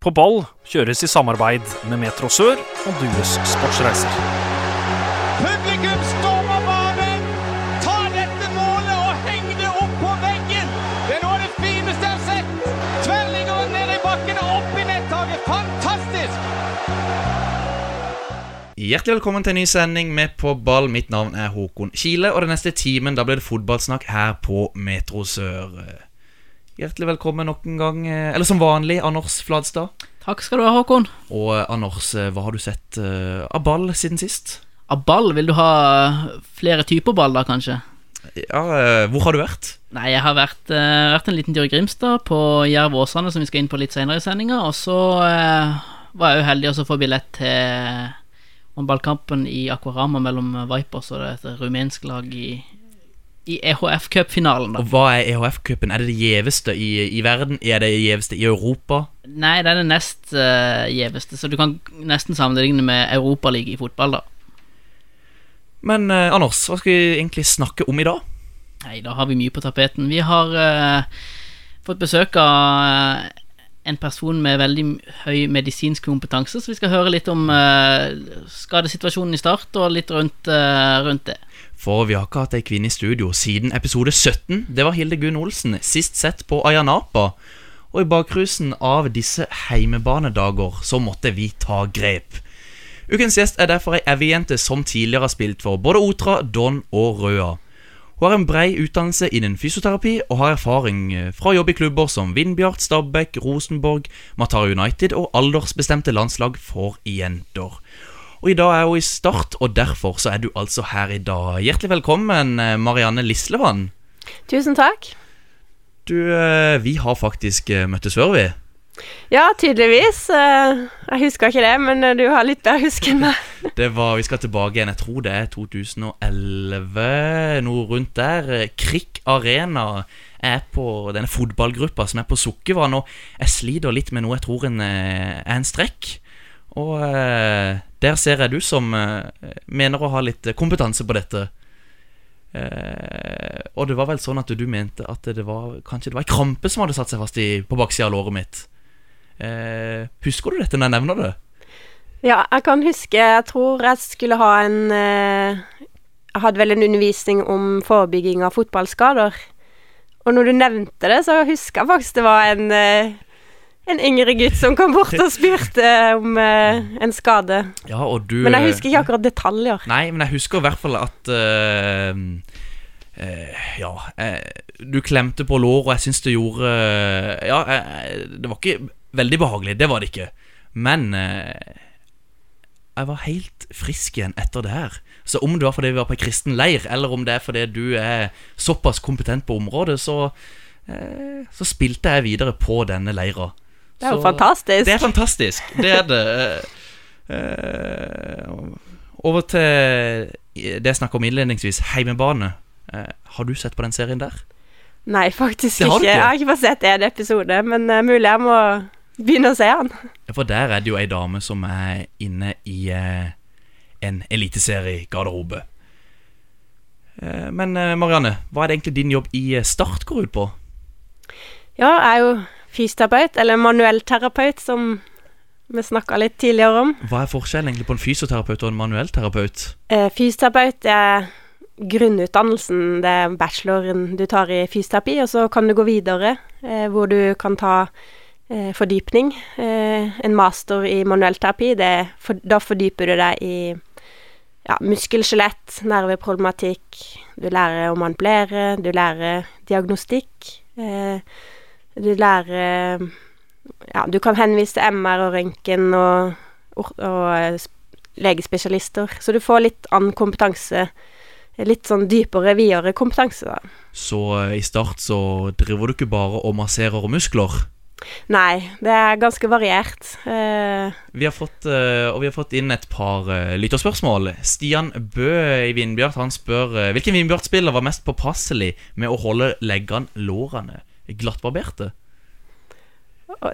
På ball kjøres i samarbeid med Metro Sør og Dues Sportsreiser. Publikum stormer banen! Ta dette målet og heng det opp på veggen! Det er noe av det fineste jeg har sett! Tverlinger ned i bakken og opp i nettaket. Fantastisk! Hjertelig velkommen til en ny sending med På ball. Mitt navn er Håkon Kile, og den neste timen da blir det fotballsnakk her på Metro Sør. Hjertelig velkommen nok en gang, eh, eller som vanlig, Anders Fladstad. Takk skal du ha, Håkon. Og eh, Anders, eh, hva har du sett av ball siden sist? Av ball, vil du ha flere typer ball da, kanskje? Ja, hvor har du vært? Nei, jeg har vært, uh, vært en liten tur i Grimstad, på Jerv Åsane, som vi skal inn på litt senere i sendinga. Og så uh, var jeg jo heldig å få billett til håndballkampen i Aquarama mellom Vipers og et rumensk lag i, i EHF Cup-finalen. da Og hva er EHF-cupen? Er det det gjeveste i, i verden? Er det det gjeveste i Europa? Nei, det er det nest uh, gjeveste, så du kan nesten sammenligne med Europaligaen i fotball, da. Men uh, Anders, hva skal vi egentlig snakke om i dag? Nei, da har vi mye på tapeten. Vi har uh, fått besøk av en person med veldig høy medisinsk kompetanse, så vi skal høre litt om skadesituasjonen i start, og litt rundt, rundt det. For vi har ikke hatt ei kvinne i studio siden episode 17. Det var Hilde Gunn Olsen, sist sett på Ayanapa. Og i bakrusen av disse heimebanedager så måtte vi ta grep. Ukens gjest er derfor ei evig-jente som tidligere har spilt for både Otra, Don og Røa. Hun har en brei utdannelse innen fysioterapi og har erfaring fra fra jobb i klubber som Vindbjart, Stabæk, Rosenborg, Matar United og aldersbestemte landslag for jenter. Og I dag er hun i start, og derfor så er du altså her i dag. Hjertelig velkommen, eh, Marianne Lislevann. Tusen takk. Du, eh, vi har faktisk eh, møttes før, vi. Ja, tydeligvis. Jeg husker ikke det, men du har litt bedre husk enn meg. Det var, Vi skal tilbake igjen, jeg tror det er 2011, noe rundt der. Krikk Arena er på denne fotballgruppa som er på Sukkervann, og jeg sliter litt med noe jeg tror en, er en strekk. Og der ser jeg du som eh, mener å ha litt kompetanse på dette. Eh, og det var vel sånn at du mente at det var Kanskje det var ei krampe som hadde satt seg fast i, på baksida av låret mitt. Eh, husker du dette når jeg nevner det? Ja, jeg kan huske Jeg tror jeg skulle ha en eh, Jeg hadde vel en undervisning om forebygging av fotballskader. Og når du nevnte det, så husker jeg faktisk det var en eh, en yngre gutt som kom bort og spurte om uh, en skade. Ja, du Men jeg husker ikke akkurat detaljer. Nei, men jeg husker i hvert fall at uh, uh, Ja, eh, du klemte på låret, og jeg syns det gjorde eh, Ja, eh, det var ikke veldig behagelig, det var det ikke. Men eh, jeg var helt frisk igjen etter det her. Så om det var fordi vi var på en kristen leir, eller om det er fordi du er såpass kompetent på området, så, eh, så spilte jeg videre på denne leira. Det er jo fantastisk. Det er fantastisk. Det er det. Eh, over til det jeg snakka om innledningsvis, heimebane. Eh, har du sett på den serien der? Nei, faktisk ikke. ikke? Jeg har ikke fått sett en episode, men eh, mulig jeg må begynne å se den. For der er det jo ei dame som er inne i eh, en eliteseriegarderobe. Eh, men eh, Marianne, hva er det egentlig din jobb i eh, Start går ut på? Ja, jeg er jo fysioterapeut, eller manuellterapeut, som vi snakka litt tidligere om. Hva er forskjellen egentlig på en fysioterapeut og en manuellterapeut? Eh, fysioterapeut er grunnutdannelsen, det er bacheloren du tar i fysioterapi, og så kan du gå videre, eh, hvor du kan ta eh, fordypning. Eh, en master i manuellterapi, det, for, da fordyper du deg i ja, muskel, skjelett, nerveproblematikk. Du lærer å manipulere, du lærer diagnostikk. Eh, du lærer Ja, du kan henvise til MR og røntgen og, og, og eh, legespesialister, så du får litt annen kompetanse. Litt sånn dypere, videre kompetanse, da. Så eh, i Start så driver du ikke bare og masserer muskler. Nei, det er ganske variert. Uh, Vi har fått, uh, og vi har fått inn et par uh, lytterspørsmål. Stian Bø i Vindbjart han spør eh, hvilken Vindbjart-spiller var mest påpasselig med å holde leggene lårene glattbarberte.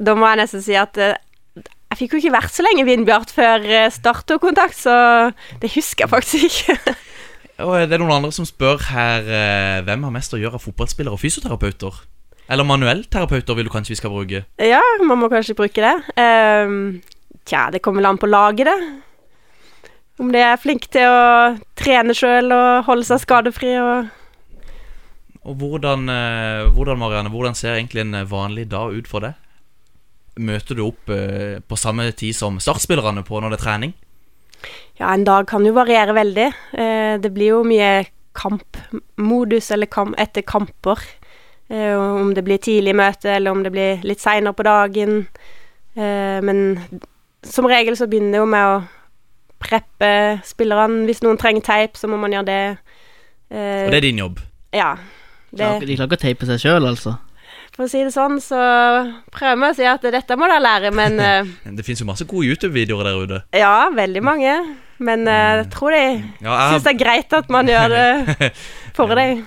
da må jeg nesten si at eh, jeg fikk jo ikke vært så lenge Vindbjart før eh, Start kontakt, så det husker jeg faktisk ikke. Og det er noen andre som spør her eh, hvem har mest å gjøre av fotballspillere og fysioterapeuter. Eller manuellterapeuter vil du kanskje vi skal bruke? Ja, man må kanskje bruke det. Um, tja, det kommer vel an på laget, det. Om de er flinke til å trene sjøl og holde seg skadefri og Og hvordan, eh, hvordan, Marianne, hvordan ser egentlig en eh, vanlig dag ut for deg? Møter du opp eh, på samme tid som startspillerne på når det er trening? Ja, en dag kan jo variere veldig. Det blir jo mye kampmodus eller kamp etter kamper. Om det blir tidlig møte, eller om det blir litt seinere på dagen. Men som regel så begynner det jo med å preppe spillerne. Hvis noen trenger teip, så må man gjøre det. Og det er din jobb? Ja. Det, De klarer ikke å teipe seg sjøl, altså. for å si det sånn, så prøver vi å si at dette må dere lære, men eh, Det fins jo masse gode YouTube-videoer der ute. Ja, veldig mange. Men eh, jeg tror de Ja, jeg syns det er greit at man gjør det for deg.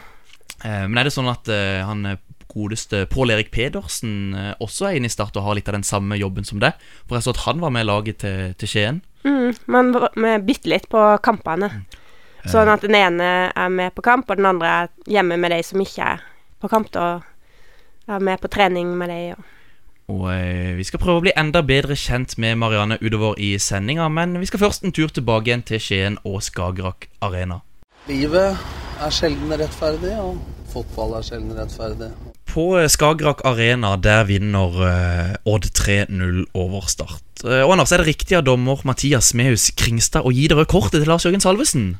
Eh, Men er det sånn at han godeste Pål Erik Pedersen også er inne i Start og har litt av den samme jobben som deg? For jeg så at han var med i laget til, til Skien. Mm, man vi bytter litt på kampene. Sånn at den ene er med på kamp, og den andre er hjemme med de som ikke er på kamp. Da er med på trening med de. Og. Og eh, vi skal prøve å bli enda bedre kjent med Marianne utover i sendinga, men vi skal først en tur tilbake igjen til Skien og Skagerrak Arena. Livet er sjelden rettferdig, og fotball er sjelden rettferdig. På eh, Skagerrak Arena der vinner eh, Odd 3-0 over Start. Eh, og Anders, er det riktig av dommer Mathias Mehus Kringstad å gi det røde kortet til Lars Jørgen Salvesen?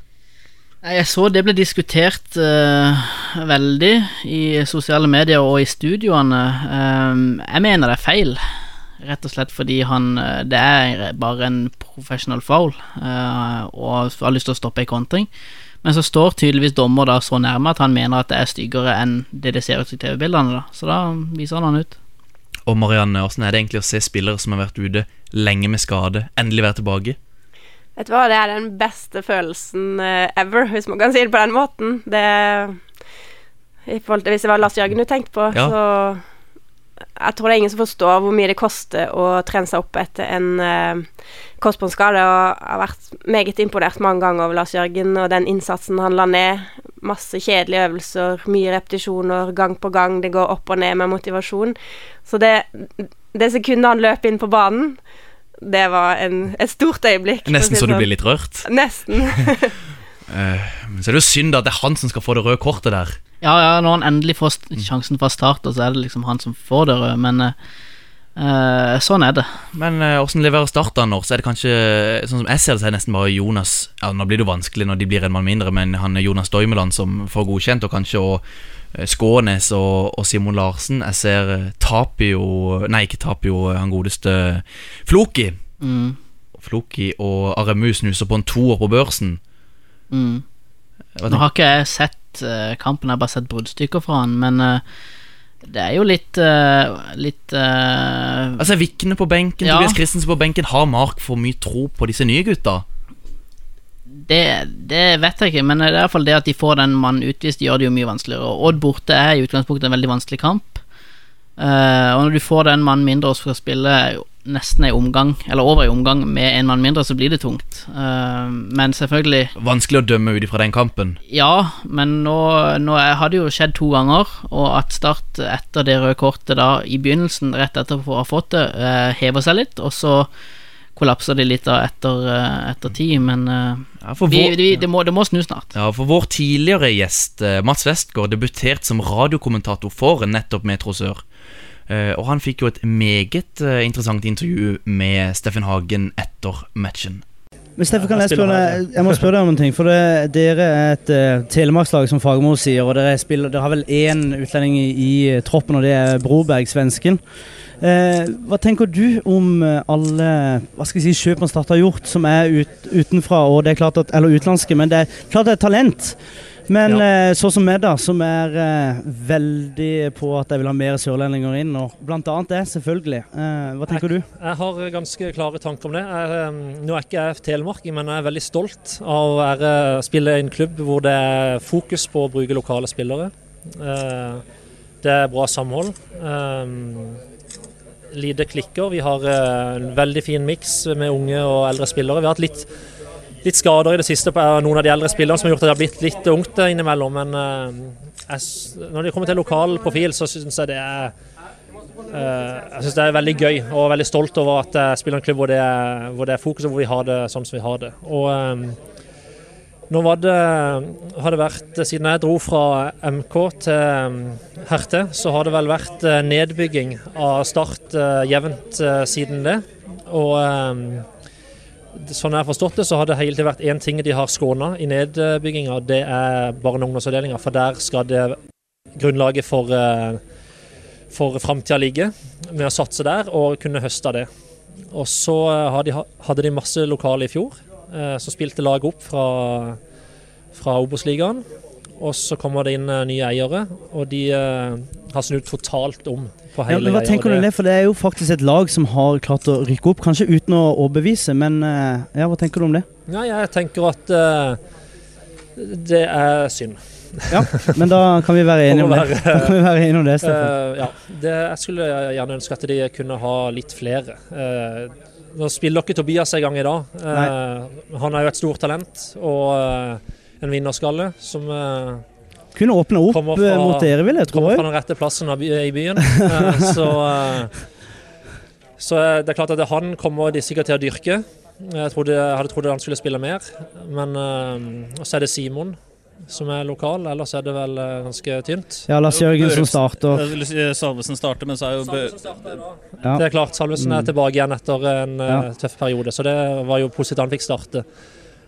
Jeg så det ble diskutert uh, veldig i sosiale medier og i studioene. Um, jeg mener det er feil, rett og slett fordi han eh, Det er bare en professional foul uh, og har lyst til å stoppe ei kontring. Men så står tydeligvis dommer da så nærme at han mener at det er styggere enn det det ser ut i TV-bildene. da Så da viser han han ut. Og Marianne, hvordan er det egentlig å se spillere som har vært ute lenge med skade, endelig være tilbake? Vet du hva, det er den beste følelsen eh, ever, hvis man kan si det på den måten. Det I forhold til hvis det var Lars Jørgen du tenkte på, Ja. så Jeg tror det er ingen som forstår hvor mye det koster å trene seg opp etter en uh, korsbåndskade, og jeg har vært meget imponert mange ganger over Lars Jørgen og den innsatsen han la ned. Masse kjedelige øvelser, mye repetisjoner gang på gang. Det går opp og ned med motivasjon. Så det, det sekundet han løp inn på banen, det var en, et stort øyeblikk. Nesten si så du sånn. blir litt rørt. Nesten. uh, Men så er det jo synd at det er han som skal få det røde kortet der. Ja, ja, når han endelig får sjansen fra start, så er det liksom han som får det røde, men eh, eh, sånn er det. Men hvordan leverer Start da når? Så er det kanskje Sånn som jeg ser det, så er det nesten bare Jonas Ja, Nå blir det jo vanskelig når de blir en mann mindre, men han er Jonas Doimeland som får godkjent, og kanskje og eh, Skånes og, og Simon Larsen. Jeg ser eh, Tapio Nei, ikke Tapio, eh, han godeste Floki. Mm, Floki og Aremu snuser på en toer på børsen. mm. Nå har ikke jeg sett uh, kampen, jeg har bare sett bruddstykker fra han, men uh, det er jo litt uh, Litt eh, Altså Vikne på benken, Ja. Tobias Christensen på benken. Har Mark for mye tro på disse nye gutta? Det, det vet jeg ikke, men det er fall det at de får den mannen utvist, gjør det jo mye vanskeligere. Og Odd borte er i utgangspunktet en veldig vanskelig kamp. Uh, og når du får den mannen mindre og skal spille nesten ei omgang, eller over ei omgang med en mann mindre, så blir det tungt. Uh, men selvfølgelig Vanskelig å dømme ut ifra den kampen. Ja, men nå, nå har det jo skjedd to ganger, og at Start etter det røde kortet da i begynnelsen, rett etter å ha fått det, uh, hever seg litt, og så kollapser de litt da etter, eh, etter tid, men eh, Ja, for vi, vår, vi, det, må, det må snu snart. ja, for vår tidligere gjest, eh, Mats Westgård, debuterte som radiokommentator for nettopp Metro Sør. Eh, og han fikk jo et meget interessant intervju med Steffen Hagen etter matchen. Men Steffen, kan Jeg jeg, spørre, jeg må spørre deg om en ting. For det, Dere er et uh, telemarkslag, som Fagermo sier. Og dere, spiller, dere har vel én utlending i, i troppen, og det er Broberg, svensken. Eh, hva tenker du om eh, alle hva skal jeg si, kjøp man starter har gjort, som er ut, utenfra, og det er klart at, eller utenlandske, men det er klart det er talent. Men eh, sånn som meg, da, som er eh, veldig på at jeg vil ha mer sørlendinger inn, og blant annet det, selvfølgelig. Eh, hva tenker du? Jeg har ganske klare tanker om det. Jeg, eh, nå er ikke jeg telemarking, men jeg er veldig stolt av å være, spille i en klubb hvor det er fokus på å bruke lokale spillere. Eh, Det er bra samhold. Eh, Lite klikker. Vi har eh, en veldig fin miks med unge og eldre spillere. Vi har hatt litt litt skader i det siste på noen av de eldre spillerne som har gjort at det har blitt litt ungt innimellom. Men eh, jeg, når det kommer til lokal profil, så syns jeg det er eh, jeg synes det er veldig gøy og veldig stolt over at jeg spiller en klubb hvor det er, hvor det er fokus og hvor vi har det sånn som vi har det. Og eh, nå det, har det vært, Siden jeg dro fra MK til um, Herte, så har det vel vært eh, nedbygging av Start eh, jevnt eh, siden det. Og um, sånn jeg har forstått det, så har det hele tiden vært én ting de har skåna i nedbygginga. Det er barne- og ungdomsavdelinga, for der skal det grunnlaget for, for framtida ligge. Med å satse der og kunne høste det. Og så hadde de masse lokale i fjor. Eh, Så spilte laget opp fra, fra Obos-ligaen. Og så kommer det inn eh, nye eiere, og de eh, har snudd totalt om på Ja, hele men hva tenker du om det? For det er jo faktisk et lag som har klart å rykke opp, kanskje uten å overbevise, men ja, hva tenker du om det? Ja, jeg tenker at det er synd. Ja, men da kan vi være enige om det. For Da kan vi være enige om det. Eh, ja, det, jeg skulle gjerne ønske at de kunne ha litt flere. Eh, nå spiller ikke Tobias en gang i dag. Eh, han er jo et stort talent og eh, en vinnerskalle som eh, Kunne åpne opp eh, fra- mot dere, vil jeg tro. kommer fra den rette plassen av by, i byen. Eh, så så det er klart at han kommer de sikkert til å dyrke. Jeg, trodde, jeg hadde trodd han skulle spille mer, men så er det Simon som er lokal, ellers er det vel eh, ganske tynt. Ja, Lars Jørgen som starter. Vil si Salvesen starter, men så er jo Bø Ja. Det er klart, Salvesen er Mm. tilbake igjen etter en eh, Ja. tøff periode, så det var jo positivt han fikk starte.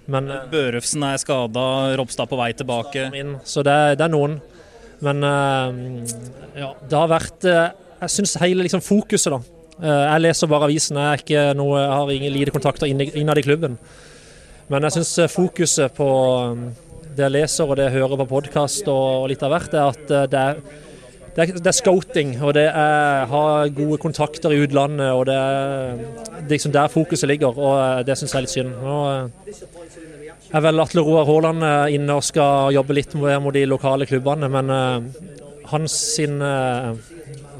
Men eh, Børufsen er skada, Ropstad på vei tilbake. inn, så det, det er noen. Men eh, ja, det har vært eh, Jeg syns hele liksom, fokuset, da. Eh, jeg leser bare avisen, jeg, er ikke noe, jeg har ingen lite kontakter innad i klubben. Men jeg syns fokuset på eh, det jeg leser og det jeg hører på podkast og, litt av hvert, er at eh, det er det er, det er scouting, og det er ha gode kontakter i utlandet. og Det er, det er liksom der fokuset ligger, og eh, det syns jeg er litt synd. Nå eh, er vel Atle Roar Haaland inne og skal jobbe litt mer mot de lokale klubbene, men hans sin hva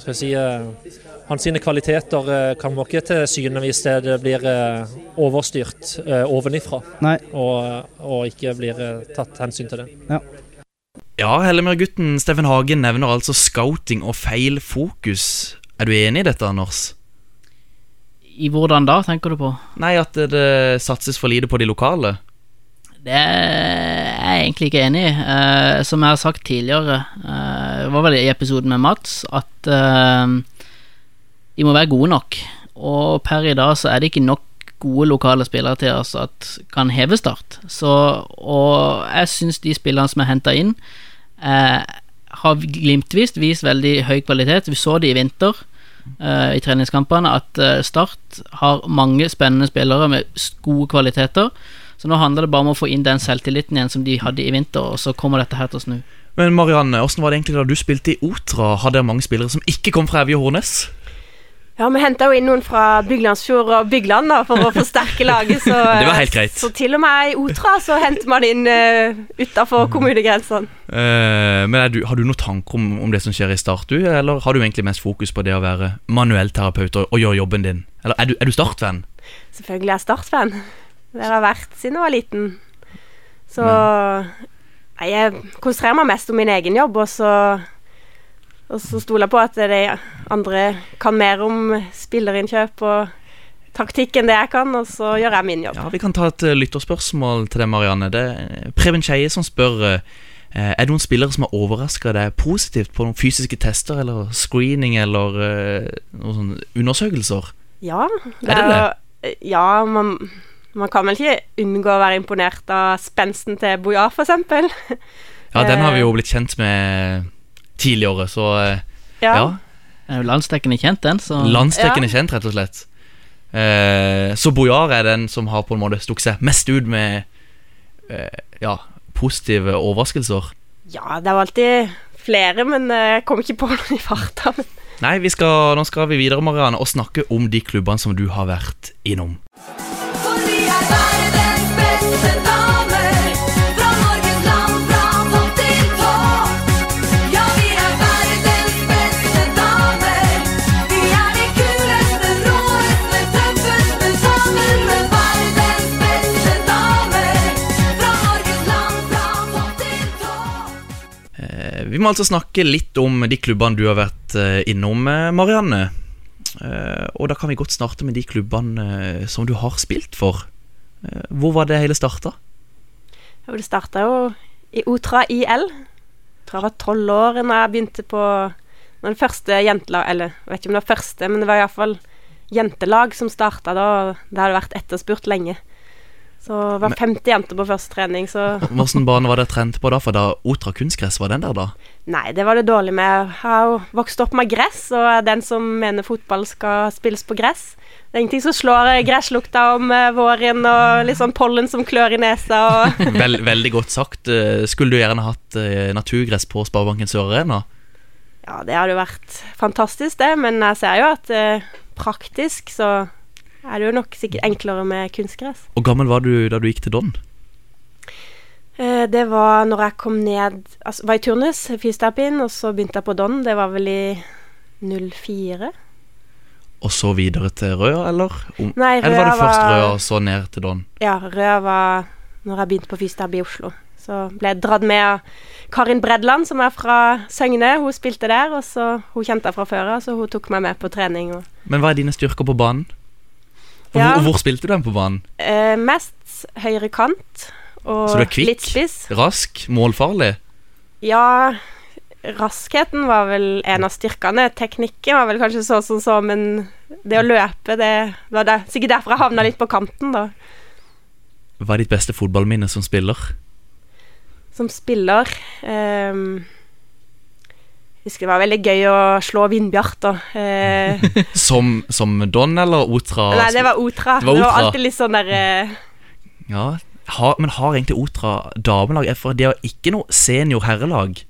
skal jeg si, hans sine kvaliteter kan kommer ikke til syne hvis det det blir eh, overstyrt eh, ovenifra, Nei. og, og ikke blir eh, tatt hensyn til det. Ja, Hellemyr-gutten Steffen Hagen nevner altså scouting og feil fokus. Er du enig i dette, Anders? I hvordan da, tenker du på? Nei, at det, det satses for lite på de lokale? Det er jeg egentlig ikke enig i. Eh, som jeg har sagt tidligere, eh, det var vel i episoden med Mats, at eh, de må være gode nok. Og per i dag så er det ikke nok gode lokale spillere til oss at kan heve Start. Så, og jeg syns de spillerne som er henta inn, eh, har glimtvis vist veldig høy kvalitet. Vi så det i vinter eh, i treningskampene, at eh, Start har mange spennende spillere med gode kvaliteter. Så nå handler det bare om å få inn den selvtilliten igjen som de hadde i vinter, og så kommer dette her til å snu. Men Marianne, hvordan var det egentlig da du spilte i Otra? Hadde dere mange spillere som ikke kom fra Evje Hornes? Ja, vi henta jo inn noen fra Byglandsfjord og Bygland da, for å forsterke laget. Så, Det var helt greit. så til og med i Otra så henter man inn uh, utafor kommunegrensene. Uh, men du, har du noen tanker om, om det som skjer i Start, du? Eller har du egentlig mest fokus på det å være manuell terapeut og, og gjøre jobben din? Eller er du, er du Start-fan? Selvfølgelig er jeg Start-fan. Det har jeg vært siden jeg var liten. Så jeg konsentrerer meg mest om min egen jobb, og så og så stoler jeg på at de andre kan mer om spillerinnkjøp og taktikk enn det jeg kan, og så gjør jeg min jobb. Ja, Vi kan ta et eh, lytterspørsmål til deg, Marianne. Det er Preben Skeie som spør eh, Er det noen spillere som har overraska deg positivt på noen fysiske tester eller screening eller eh, noen sånne undersøkelser? Ja, Er det det? Ja, man, man kan vel ikke unngå å være imponert av spensten til Boja, eksempel. Ja, den har vi jo blitt kjent med tidligere, så eh, Ja. ja. Den er jo landsdekkende kjent, den, så Landsdekkende kjent, rett og slett. Eh, så Bojar er den som har på en måte stukket seg mest ut med eh, ja, positive overraskelser. Ja, det er jo alltid flere, men eh, jeg kom ikke på noen i farta. Nei, vi skal, nå skal vi videre Marianne, og snakke om de klubbene som du har vært innom. For vi er verdens beste vi må altså snakke litt om de klubbene du har vært eh, innom, eh, Marianne. Eh, og da kan vi godt starte med de klubbene som du har spilt for. Hvor var det hele starta? Det starta jo i Otra IL. Jeg tror jeg var tolv år da jeg begynte på det første jentelag Eller jeg vet ikke om det var første, men det var iallfall jentelag som starta da. Det hadde vært etterspurt lenge. Så var 50 jenter på første trening, så Hvilken bane var det trent på da? For da Otra kunstgress var den der, da? Nei, det var det dårlig med. Jeg har jo vokst opp med gress, og er den som mener fotball skal spilles på gress. Det er ingenting som slår gresslukta om eh, våren og litt sånn pollen som klør i nesa og Vel, veldig godt sagt. Eh, Skulle du gjerne hatt eh, naturgress på Sparebanken Sør Arena? Ja, det hadde jo vært fantastisk, det, men jeg ser jo at praktisk så er det jo nok sikkert enklere med kunstgress. Hvor gammel var du da du gikk til Don? Eh, det var når jeg kom ned Altså, var i turnus, fysioterapien, og så begynte jeg på Don. Det var vel i 04. Og så videre til Røa, eller? Om, Nei, eller var det først Røa, og så ned til Don? Ja, Røa var når jeg begynte på fysioterapi i Oslo. Så ble jeg dratt med av Karin Bredland, som er fra Søgne. Hun spilte der, og så Hun kjente jeg fra før av, så hun tok meg med på trening. Men hva er dine styrker på banen? Ja. hvor, hvor spilte du den på banen? eh, mest høyre kant og Så du er kvikk? litt spiss. Rask? Målfarlig? Ja, raskheten var vel en av styrkene. Teknikken var vel kanskje sånn som så, men det å løpe, det var det. sikkert derfor jeg havna litt på kanten, da. Hva er ditt beste fotballminne som spiller? Som spiller Jeg husker det var veldig gøy å slå vindbjarter. Eh, Som, som Don eller Otra? nei, det var Otra. Det var Otra. alltid litt sånn der eh, Ja, ha, Men har egentlig Otra damelag? For de har ikke noe senior herrelag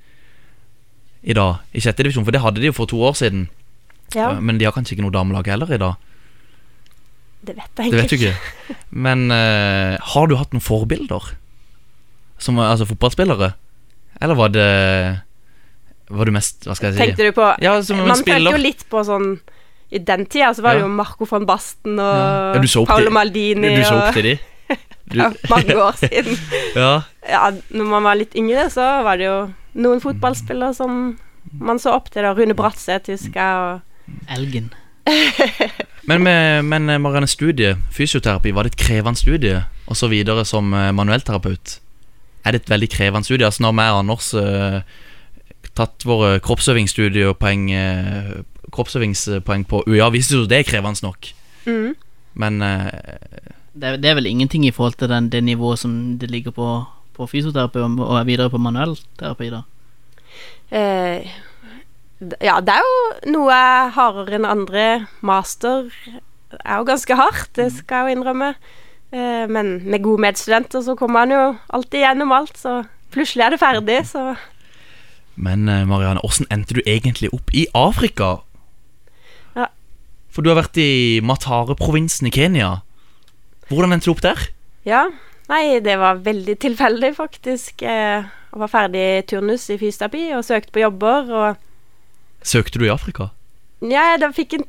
i dag, i sjette divisjon, for det hadde de jo for to år siden. Ja, Men de har kanskje ikke noe damelag heller i dag? det vet jeg Det vet du ikke. Men eh, har du hatt noen forbilder? Som altså fotballspillere? Eller var det Var du mest Hva skal jeg si? Tenkte du på Ja, som Man følte jo litt på sånn I den tida så var det Ja. jo Marco van Basten og Ja, ja Paolo Maldini Du så opp til de? Du, ja, mange år siden. ja. Ja, når man var litt yngre, så var det jo noen fotballspillere som man så opp til. da Rune Bratseth, husker jeg. Og Elgen. Men, med, men eh, Marianne, studie, fysioterapi, var det et krevende studie? Og så videre som eh, manuellterapeut? Er det et veldig krevende studie? Altså Når vi og Anders tatt våre kroppsøvingsstudiepoeng eh, Kroppsøvingspoeng på UiA, vi synes jo det er krevende nok. mm. Men eh, Det, er- det er vel ingenting i forhold til den, det nivået som det ligger på, på fysioterapi og, og er videre på manuellterapi, da. eh, Ja, det er jo noe hardere enn andre. Master er jo ganske hardt, det skal jeg jo innrømme. Eh, men med gode medstudenter så kommer man jo alltid gjennom alt, så plutselig er det ferdig, så Men eh, Marianne, hvordan endte du egentlig opp i Afrika? Ja. For du har vært i Matare-provinsen i Kenya. Hvordan endte du opp der? Ja. Nei, det var veldig tilfeldig, faktisk. Eh, Jeg var ferdig i turnus i fysioterapi og søkte på jobber, og Søkte du i Afrika? Ja, da fikk en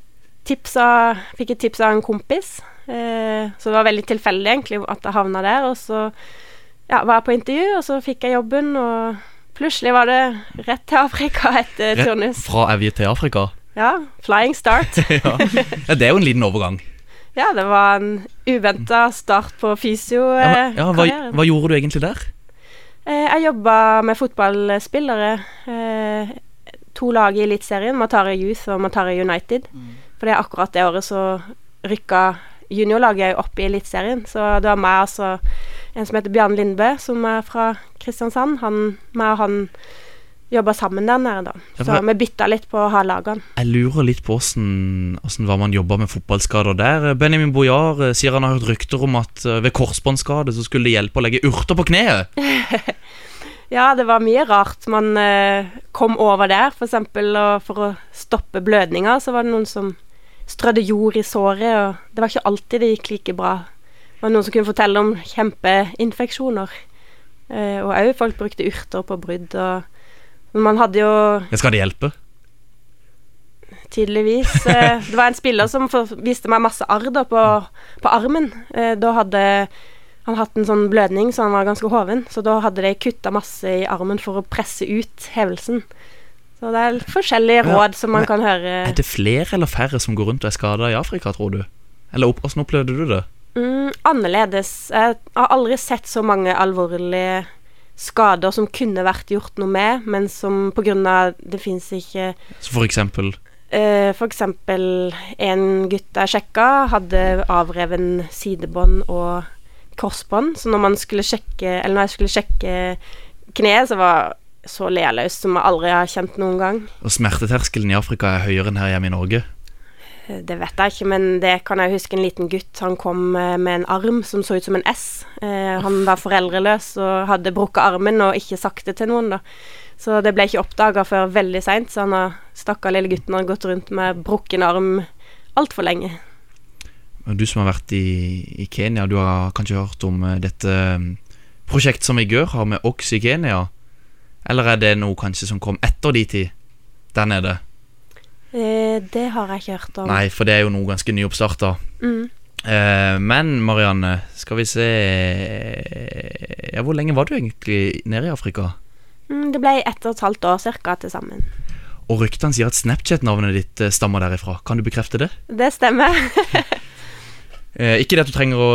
tips av, fikk et tips av en kompis. Eh, så det var veldig tilfeldig egentlig at jeg havna der. Og så ja, var jeg på intervju, og så fikk jeg jobben, og plutselig var det rett til Afrika etter Rett turnus. Fra Evje til Afrika? Ja, flying start. ja. ja, Det er jo en liten overgang. ja, det var en uventa start på Ja, men, ja, hva, hva gjorde du egentlig der? Eh, jeg jobba med fotballspillere. Eh, to lag i Eliteserien, Matare Youth og Matare United. For det er akkurat det året så rykka juniorlaget opp i Eliteserien. Så det var meg altså en som heter Bjarne Lindbø, som er fra Kristiansand. Han, meg og han jobba sammen der nede, da. Ja, Så vi bytta litt på å ha lagene. Jeg lurer litt på åssen man jobba med fotballskader der. Benjamin Boyar eh, sier han har hørt rykter om at eh, ved korsbåndskade så skulle det hjelpe å legge urter på kneet. Ja, det var mye rart. Man eh, kom over der, eksempel, og for å stoppe blødninger, så var det noen som strødde jord i såret, og det var ikke alltid det gikk like bra. Var noen som kunne fortelle om kjempeinfeksjoner. Eh, og òg folk brukte urter på brudd, og men man hadde jo skal det hjelpe? tydeligvis eh, Det var en spiller som for, viste meg masse arr da på, på armen. Eh, da hadde han hatt en sånn blødning, så han var ganske hoven. Så da hadde de kutta masse i armen for å presse ut hevelsen. Så det er forskjellige Ja, råd som man men kan høre. Er det flere eller færre som går rundt og er skada i Afrika, tror du? Eller opp- åssen opplevde du det? Mm, annerledes. Jeg har aldri sett så mange alvorlige skader som kunne vært gjort noe med, men som av det fins ikke Så for eksempel Uh, For eksempel en gutt jeg sjekka, hadde avreven sidebånd og korsbånd, så når man skulle sjekke Eller når jeg skulle sjekke kneet, så var så lealøst som jeg aldri har kjent noen gang. Og smerteterskelen i Afrika er høyere enn her hjemme i Norge. Det vet jeg ikke, men det kan jeg huske en liten gutt. Han kom eh, med en arm som så ut som en S. Eh, han var foreldreløs og hadde brukket armen og ikke sagt det til noen, da. Så det ble ikke oppdaga før veldig seint, så han har stakkar lille gutten har gått rundt med brukken arm altfor lenge. Du som har vært i, i Kenya, du har kanskje hørt om eh, dette mm, prosjektet som Igør har med Ox i Kenya? Eller er det noe kanskje som kom etter de tid der nede? Eh, det har jeg ikke hørt om. Nei, for det er jo noe ganske nyoppstarta. Mm. Eh, men Marianne, skal vi se ja, Hvor lenge var du egentlig nede i Afrika? Mm, det ble ett og et halvt år cirka til sammen. Og ryktene sier at Snapchat-navnet ditt eh, stammer derifra. Kan du bekrefte det? Det stemmer. Eh, ikke det at du trenger å,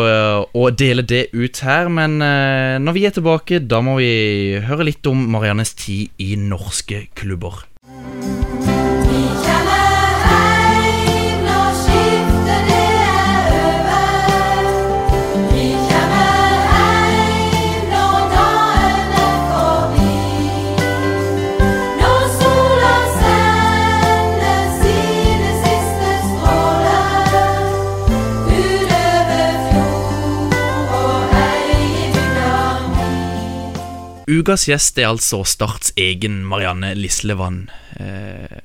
å dele det ut her, men eh, når vi er tilbake, da må vi høre litt om Mariannes tid i norske klubber. Ukas gjest er altså Starts egen Marianne Lislevann. Eh,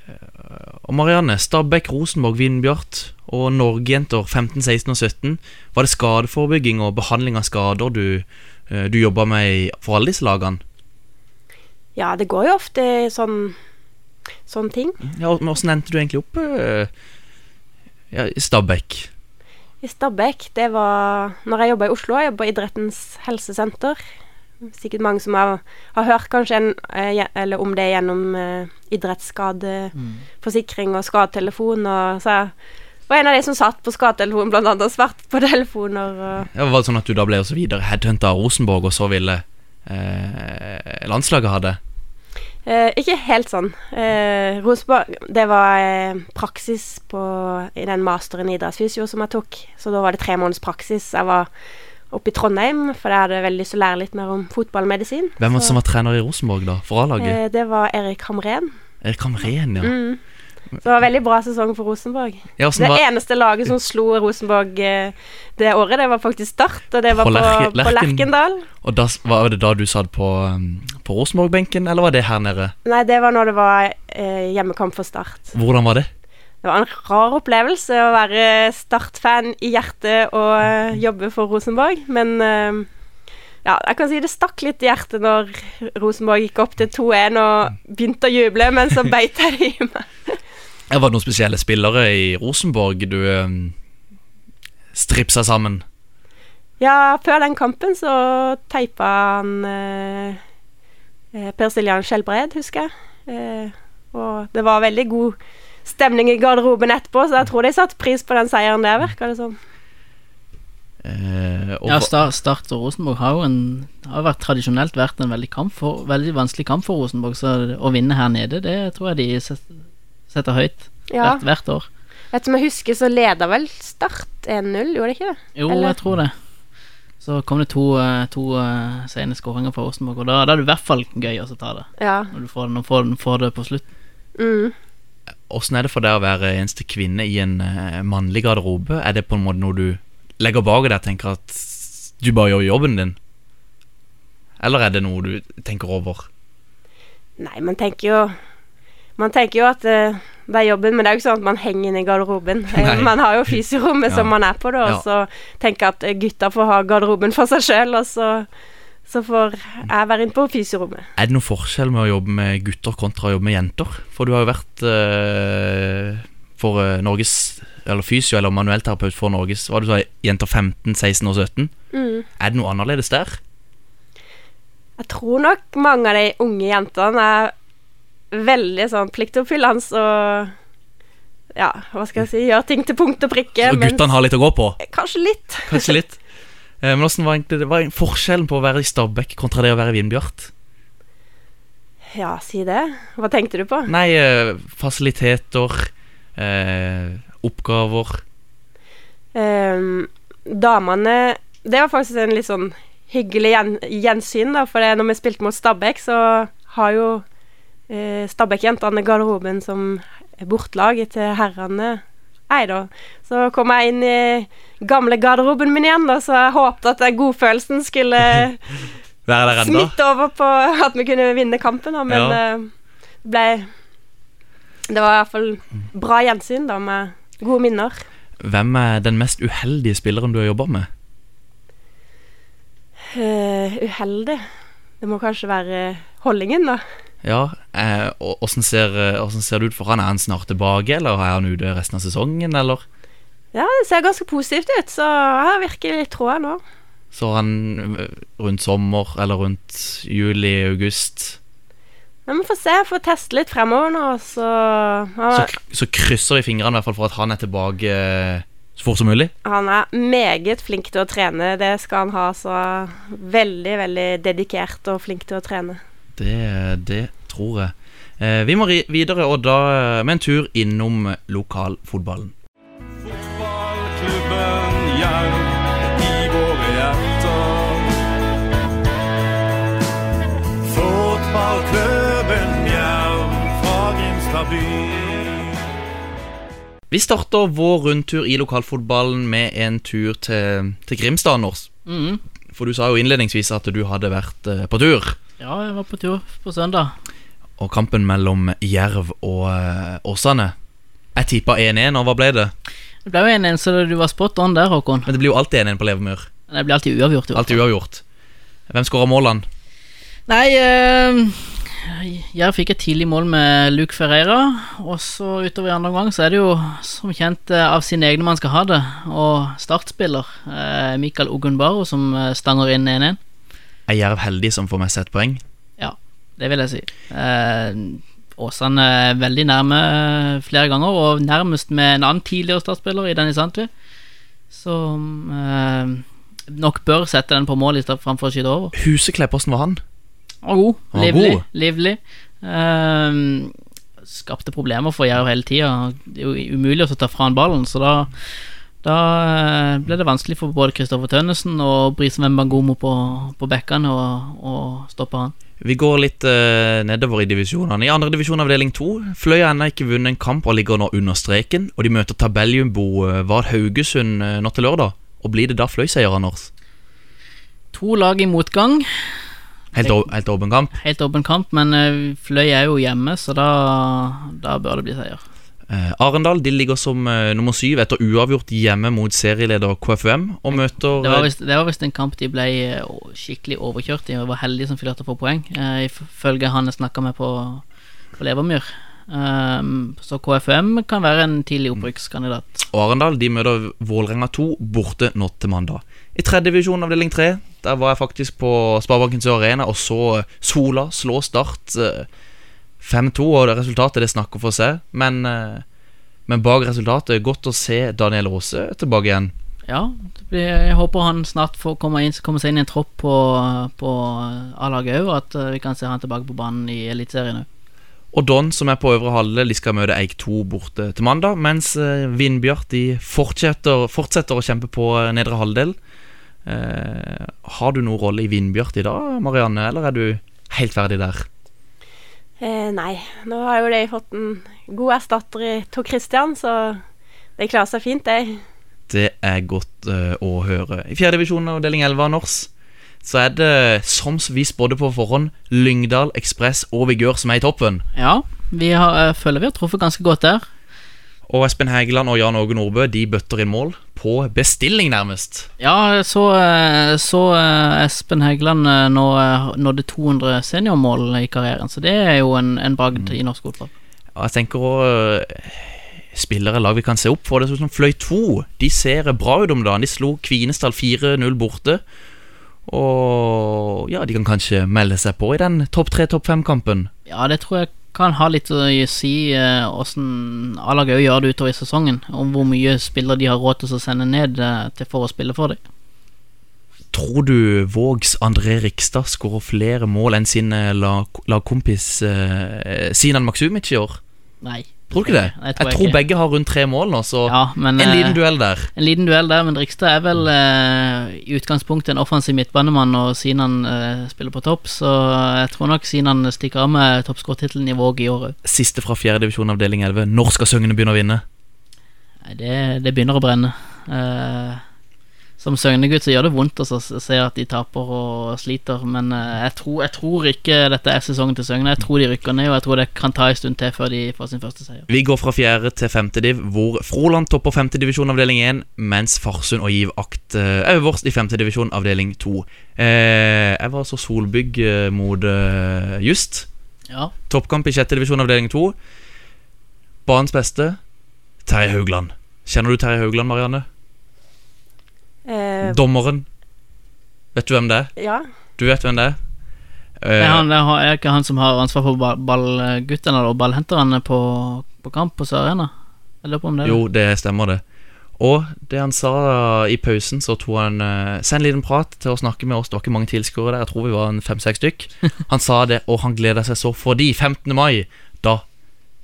og Marianne, Stabæk, Rosenborg, Vindbjart og Norgejenter 15, 16 og 17. Var det skadeforebygging og behandling av skader du, eh, du jobba med for alle disse lagene? Ja, det går jo ofte sånn sånne ting. Ja, men Hvordan endte du egentlig opp eh, ja, i Stabæk? I Stabæk, det var Når jeg jobba i Oslo, jeg jobba i Idrettens helsesenter. Sikkert mange som har, har hørt kanskje en, eh, eller om det gjennom eh, idrettsskadeforsikring og skadetelefon. Og så var en av de som satt på skadetelefon, blant annet, og svart på telefoner. Og, Ja, var det sånn at du da ble også videre headhunta av Rosenborg, og så ville eh, landslaget ha det? Eh, ikke helt sånn. Eh, Rosenborg Det var eh, praksis på, i den masteren i idrettsfysio som jeg tok. Så da var det tre måneders praksis. Jeg var oppe i Trondheim, for jeg hadde veldig lyst til å lære litt mer om fotballmedisin. Hvem var det som var trener i Rosenborg, da? For A-laget? eh, det var Erik Hamren. Erik Hamren, ja. Mm. Så det var veldig bra sesong for Rosenborg. Ja, Det var- eneste laget som slo Rosenborg eh, det året, det var faktisk Start, og det var På på, på Lerkendal. Og da, var det da du satt på, um, på Rosenborg-benken, eller var det her nede? Nei, det var når det var eh, hjemmekamp for Start. Hvordan var det? Det var en rar opplevelse å være Start-fan i hjertet og eh, jobbe for Rosenborg, men eh, ja, jeg kan si det stakk litt i hjertet når Rosenborg gikk opp til 2-1 og begynte å juble, men så beit jeg det i meg. Var det noen spesielle spillere i Rosenborg du um, stripsa sammen? Ja, før den kampen så teipa han eh, eh, Per Siljan Skjelbred, husker jeg. Eh, og det var veldig god stemning i garderoben etterpå, så jeg tror de satte pris på den seieren der, virka det som. Eh, og Ja, Start, Start og Rosenborg har jo en, har vært tradisjonelt vært en veldig, kamp for, veldig vanskelig kamp for Rosenborg, så å vinne her nede, det tror jeg de setter høyt Ja. hvert, hvert år. Vet du jeg husker, så leda vel Start 1-0, gjorde det ikke det? Jo, Eller- jeg tror det. Så kom det to, eh, to uh, sene skåringer fra Rosenborg, og da, da er det i hvert fall gøy å ta det. Ja. Når du får, når du får, får det på slutten. Mm. Åssen er det for deg å være eneste kvinne i en eh, mannlig garderobe? Er det på en måte noe du legger bak deg og tenker at du bare gjør jobben din? Eller er det noe du tenker over? Nei, man tenker jo Man tenker jo at uh, det er jobben, men det er jo ikke sånn at man henger inne i garderoben. Eh, Nei. Man har jo fysiorommet Ja. som man er på, da, Ja. og så tenker jeg at gutta får ha garderoben for seg sjøl, og så, så får jeg være inne på fysiorommet. Er det noen forskjell med å jobbe med gutter kontra å jobbe med jenter? For du har jo vært eh, for eh, Norges eller fysio eller manuellterapeut for Norges Hva du sa jenter 15, 16 og 17. Mm. Er det noe annerledes der? Jeg tror nok mange av de unge jentene er veldig sånn pliktoppfyllende og Ja, hva skal jeg si Gjør ting til punkt og prikke. Så guttene har litt å gå på? Kanskje litt. Kanskje litt. Eh, Men hvordan var egentlig det var forskjellen på å være i Stabekk kontra det å være i Vindbjart? Ja, si det. Hva tenkte du på? Nei, eh, fasiliteter, eh, oppgaver Um, damene Det var faktisk en litt sånn hyggelig gjen, gjensyn, da. For når vi spilte mot Stabæk, så har jo eh, Stabæk-jentene garderoben som bortlag til herrene. Nei da. Så kom jeg inn i gamle garderoben min igjen, da, så jeg håpte at den godfølelsen skulle smitte over på at vi kunne vinne kampen, da. Men Ja. eh, det ble Det var i hvert fall bra gjensyn, da, med gode minner. Hvem er den mest uheldige spilleren du har jobba med? Uh, uheldig. Det må kanskje være Hollingen, da. Ja, eh, og Åssen ser, eh, hvordan ser det ut for han? Er han snart tilbake, eller er han ute resten av sesongen, eller? Ja, det ser ganske positivt ut, så jeg har virkelig litt troa nå. Så han eh, rundt sommer, eller rundt juli-august Men vi får se, får teste litt fremover nå, så så, så krysser vi fingrene i hvert fall for at han er tilbake eh, så fort som mulig. han er meget flink til å trene, det skal han ha, så veldig, veldig dedikert og flink til å trene. Det, det tror jeg. Eh, vi må ri videre, og da eh, med en tur innom lokalfotballen. Fotballklubben Jerv i våre hjerter. Fotballklubben Jerv fra Grimstad by. Vi starter vår rundtur i lokalfotballen med en tur til, til Grimstad, Anders. Mm. For du sa jo innledningsvis at du hadde vært eh, på tur. Ja, jeg var på tur på søndag. Og kampen mellom Jerv og eh, Åsane. Jeg tippa 1-1, og hva ble det? Det ble jo 1-1, så du var spot on der, Håkon. Men det blir jo alltid 1-1 på Levermyr. Det blir alltid uavgjort. jo. Alltid uavgjort. Hvem skåra målene? Nei, uh, Jerv fikk et tidlig mål med Luke Ferreira. Og så utover i andre omgang så er det jo som kjent eh, av sine egne man skal ha det. Og startspiller uh, Mikael Ogunbaro som stanger inn 1-1. Er Jerv heldig som får med seg et poeng? Ja, det vil jeg si. Eh, Åsane er veldig nærme eh, flere ganger, og nærmest med en annen tidligere startspiller i Dennis Antvi. Som eh, nok bør sette den på mål i stedet framfor å skyte over. Huseklepp, åssen var han? Og god. Han var Livlig. god. livlig. Ehm, skapte problemer for Jerv hele tida. Det er jo umulig å ta fra han ballen, så da da eh, ble det vanskelig for både Kristoffer Tønnesen og Brisen Wembangomo på, på bekkene å å stoppe han. Vi går litt uh, nedover i divisjonene. I andre divisjon avdeling to Fløy har ennå ikke vunnet en kamp og ligger nå under streken. Og de møter tabelljumbo Var Vard Haugesund uh, nå til lørdag. Og blir det da Fløy-seier, Anders? To lag i motgang. Helt, helt åpen kamp. Helt åpen kamp, men eh, Fløy er jo hjemme, så da, da bør det bli seier. Eh, Arendal de ligger som eh, nummer syv etter uavgjort hjemme mot serieleder KFUM. Og møter Det var eh, visst, det var visst en kamp de ble skikkelig overkjørt i, var heldige som fikk få poeng, eh, ifølge han jeg snakka med på, på Levermyr. Um, så KFUM kan være en tidlig opprykkskandidat. Og Arendal de møter Vålerenga 2 borte nå til mandag. I tredje divisjon avdeling 3 Der var jeg faktisk på Sparebanken Sør Arena og så Sola slå Start eh, 5-2, og det resultatet det snakker for seg. Men, eh, men bak resultatet, godt å se Daniel Aase tilbake igjen. Ja, jeg håper han snart får komme, inn, komme seg inn i en tropp på, på A-laget òg, og at eh, vi kan se han tilbake på banen i Eliteserien òg. Og Don, som er på øvre halve, de skal møte Eik 2 borte til mandag. Mens eh, Vindbjart de fortsetter, fortsetter å kjempe på nedre halvdel. Eh, har du noen rolle i Vindbjart i dag, Marianne, eller er du helt ferdig der? Eh, nei, nå har jo de fått en god erstatter i Tor Christian, så de klarer seg fint, de. Det er godt uh, å høre. I fjerde divisjon avdeling 11 av Nors så er det, som vi spådde på forhånd, Lyngdal, Ekspress og Vigør som er i toppen. Ja, vi har, jeg føler vi har truffet ganske godt der. Og Espen Hægeland og Jan Åge Nordbø de bøtter inn mål på bestilling, nærmest. Ja, så, eh, så eh, Espen Hægeland eh, nå nådde 200 seniormål i karrieren, så det er jo en, en bragd i norsk fotball. Ja, jeg tenker òg spillere lag vi kan se opp for. Det er sånn som Fløy 2. De ser bra ut om dagen. De slo Kvinesdal 4-0 borte. Og ja, de kan kanskje melde seg på i den topp tre, topp fem-kampen. Ja, det tror jeg kan ha litt å si eh, åssen A-laget òg gjør det utover i sesongen. Om hvor mye spillere de har råd til å sende ned eh, til for å spille for dem. Tror du Vågs André Rikstad skårer flere mål enn sin lagkompis lag- lagkompis eh, Sinan Maksumic i år? Nei. Tror du ikke det? Jeg tror jeg tror begge har rundt tre mål nå, så Ja, men, en eh, liten duell der. En liten duell der, men Rikstad er vel eh, i utgangspunktet en offensiv midtbanemann, og Sinan eh, spiller på topp, så jeg tror nok Sinan stikker av med toppskårtittelen i Våg i år òg. Siste fra fjerdedivisjon avdeling 11. Når skal Søgne begynne å vinne? Nei, det, det begynner å brenne. Eh, som Søgne-gutt så gjør det vondt å se at de taper og sliter, men eh, jeg, tror, jeg tror ikke dette er sesongen til Søgne. Jeg tror de rykker ned, og jeg tror det kan ta en stund til før de får sin første seier. Vi går fra fjerde til femte div, hvor Froland topper femtedivisjon avdeling 1, mens Farsund og Giv Akt eh, er øverst i femtedivisjon avdeling 2. Eh, jeg var så Solbygg mot Just. Ja. Toppkamp i sjette divisjon avdeling 2. Banens beste, Terje Haugland. Kjenner du Terje Haugland, Marianne? Eh, Dommeren. Vet du hvem det er? ja. Du vet hvem det er? Det Eh, er, han, det er ikke han som har ansvar for ball- ballguttene og ballhenterne på, på kamp på Sør-Arena? Jeg lurer på om det er det. Jo, det stemmer det. Og det han sa i pausen, så tok han uh, Send en liten prat til å snakke med oss. Det var ikke mange tilskuere der, jeg tror vi var en fem-seks stykk. Han sa det, og han gleda seg så fordi 15. mai, da